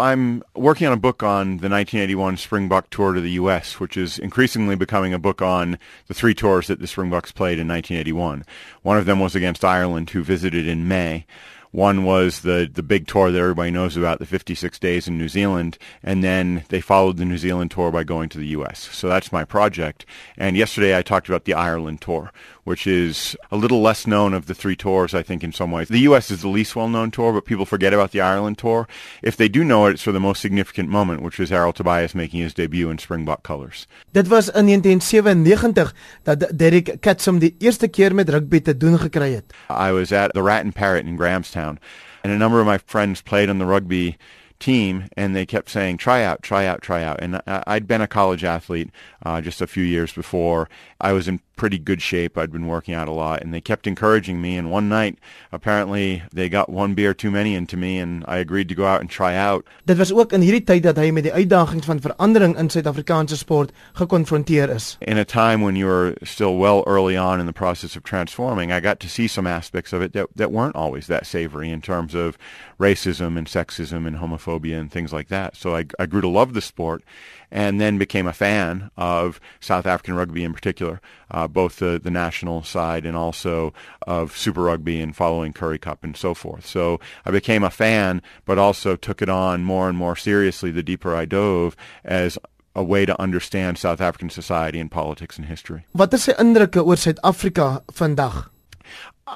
I'm working on a book on the 1981 Springbok tour to the U.S., which is increasingly becoming a book on the three tours that the Springboks played in 1981. One of them was against Ireland, who visited in May. One was the the big tour that everybody knows about, the 56 days in New Zealand, and then they followed the New Zealand tour by going to the U.S. So that's my project. And yesterday I talked about the Ireland tour, which is a little less known of the three tours, I think, in some ways. The U.S. is the least well-known tour, but people forget about the Ireland tour. If they do know it, it's for the most significant moment, which was Errol Tobias making his debut in Springbok colors. Dit was in 1997 dat Derek Catsam die eerste keer met rugby te doen gekry het. I was at the Rat and Parrot in Grahamstown, and a number of my friends played on the rugby team and they kept saying try out try out try out and i'd been a college athlete uh, just a few years before i was in pretty good shape. I'd been working out a lot and they kept encouraging me. And one night apparently they got one beer too many into me and i agreed to go out and try out. Dit was ook in hierdie tyd dat hy met die uitdagings van verandering in suid-afrikaanse sport gekonfronteer is. In a time when you were still well early on in the process of transforming i got to see some aspects of it that that weren't always that savory in terms of racism and sexism and homophobia and things like that. So I, I grew to love the sport and then became a fan of South African rugby in particular, uh, both the, the national side and also of Super Rugby and following Currie Cup and so forth. So I became a fan, but also took it on more and more seriously the deeper I dove as a way to understand South African society and politics and history. Wat is se indrukke oor Suid-Afrika vandag?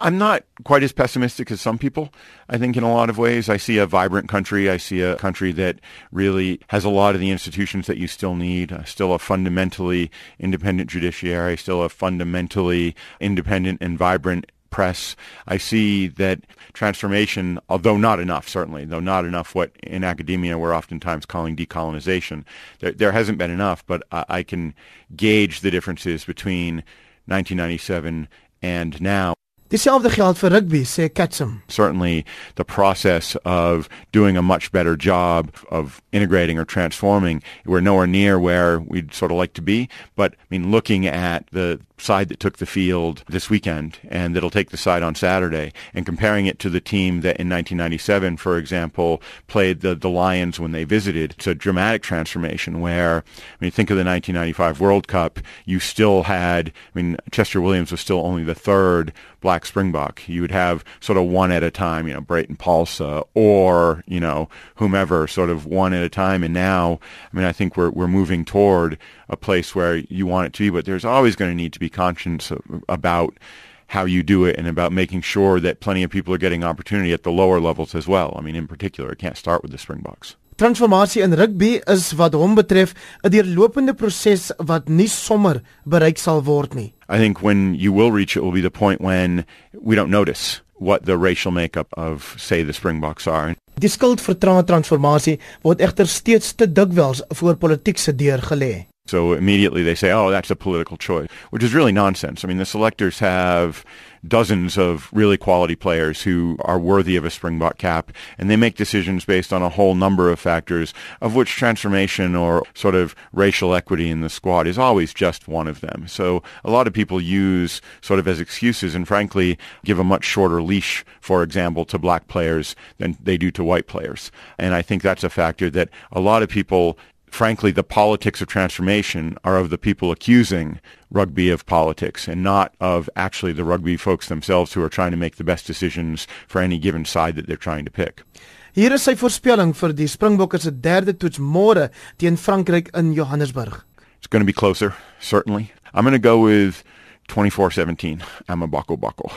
I'm not quite as pessimistic as some people. I think in a lot of ways, I see a vibrant country. I see a country that really has a lot of the institutions that you still need. Uh, still a fundamentally independent judiciary. Still a fundamentally independent and vibrant press. I see that transformation, although not enough, certainly, though not enough what in academia we're oftentimes calling decolonization, there, there hasn't been enough, but I, I can gauge the differences between 1997 and now. Dieselfde geld vir rugby, sê Catsam. Certainly the process of doing a much better job of integrating or transforming, we're nowhere near where we'd sort of like to be, but I mean looking at the side that took the field this weekend and that'll take the side on Saturday and comparing it to the team that in 1997 for example played the the Lions when they visited. It's a dramatic transformation where I mean think of the 1995 World Cup. You still had I mean Chester Williams was still only the third black springbok. You would have sort of one at a time you know Breyton Paulse or you know whomever sort of one at a time. And now I mean I think we're we're moving toward a place where you want it to be but there's always going to need to be conscious about how you do it and about making sure that plenty of people are getting opportunity at the lower levels as well. I mean, in particular, it can't start with the Springboks. Transformasie in rugby is wat hom betref 'n deurlopende proses wat nie sommer bereik sal word nie. I think when you will reach it will be the point when we don't notice what the racial makeup of say the Springboks are. Die skuld vir transformasie word egter steeds te dikwels voor politiek se deur gelê. So immediately they say, oh, that's a political choice, which is really nonsense. I mean, the selectors have dozens of really quality players who are worthy of a Springbok cap, and they make decisions based on a whole number of factors, of which transformation or sort of racial equity in the squad is always just one of them. So a lot of people use sort of as excuses and frankly give a much shorter leash, for example, to black players than they do to white players. And I think that's a factor that a lot of people frankly, the politics of transformation are of the people accusing rugby of politics and not of actually the rugby folks themselves who are trying to make the best decisions for any given side that they're trying to pick. Hier is sy voorspelling vir die Springbokke se derde toets môre teen Frankryk in Johannesburg. It's going to be closer, certainly. I'm going to go with 24-17. I'm a buckle Bako.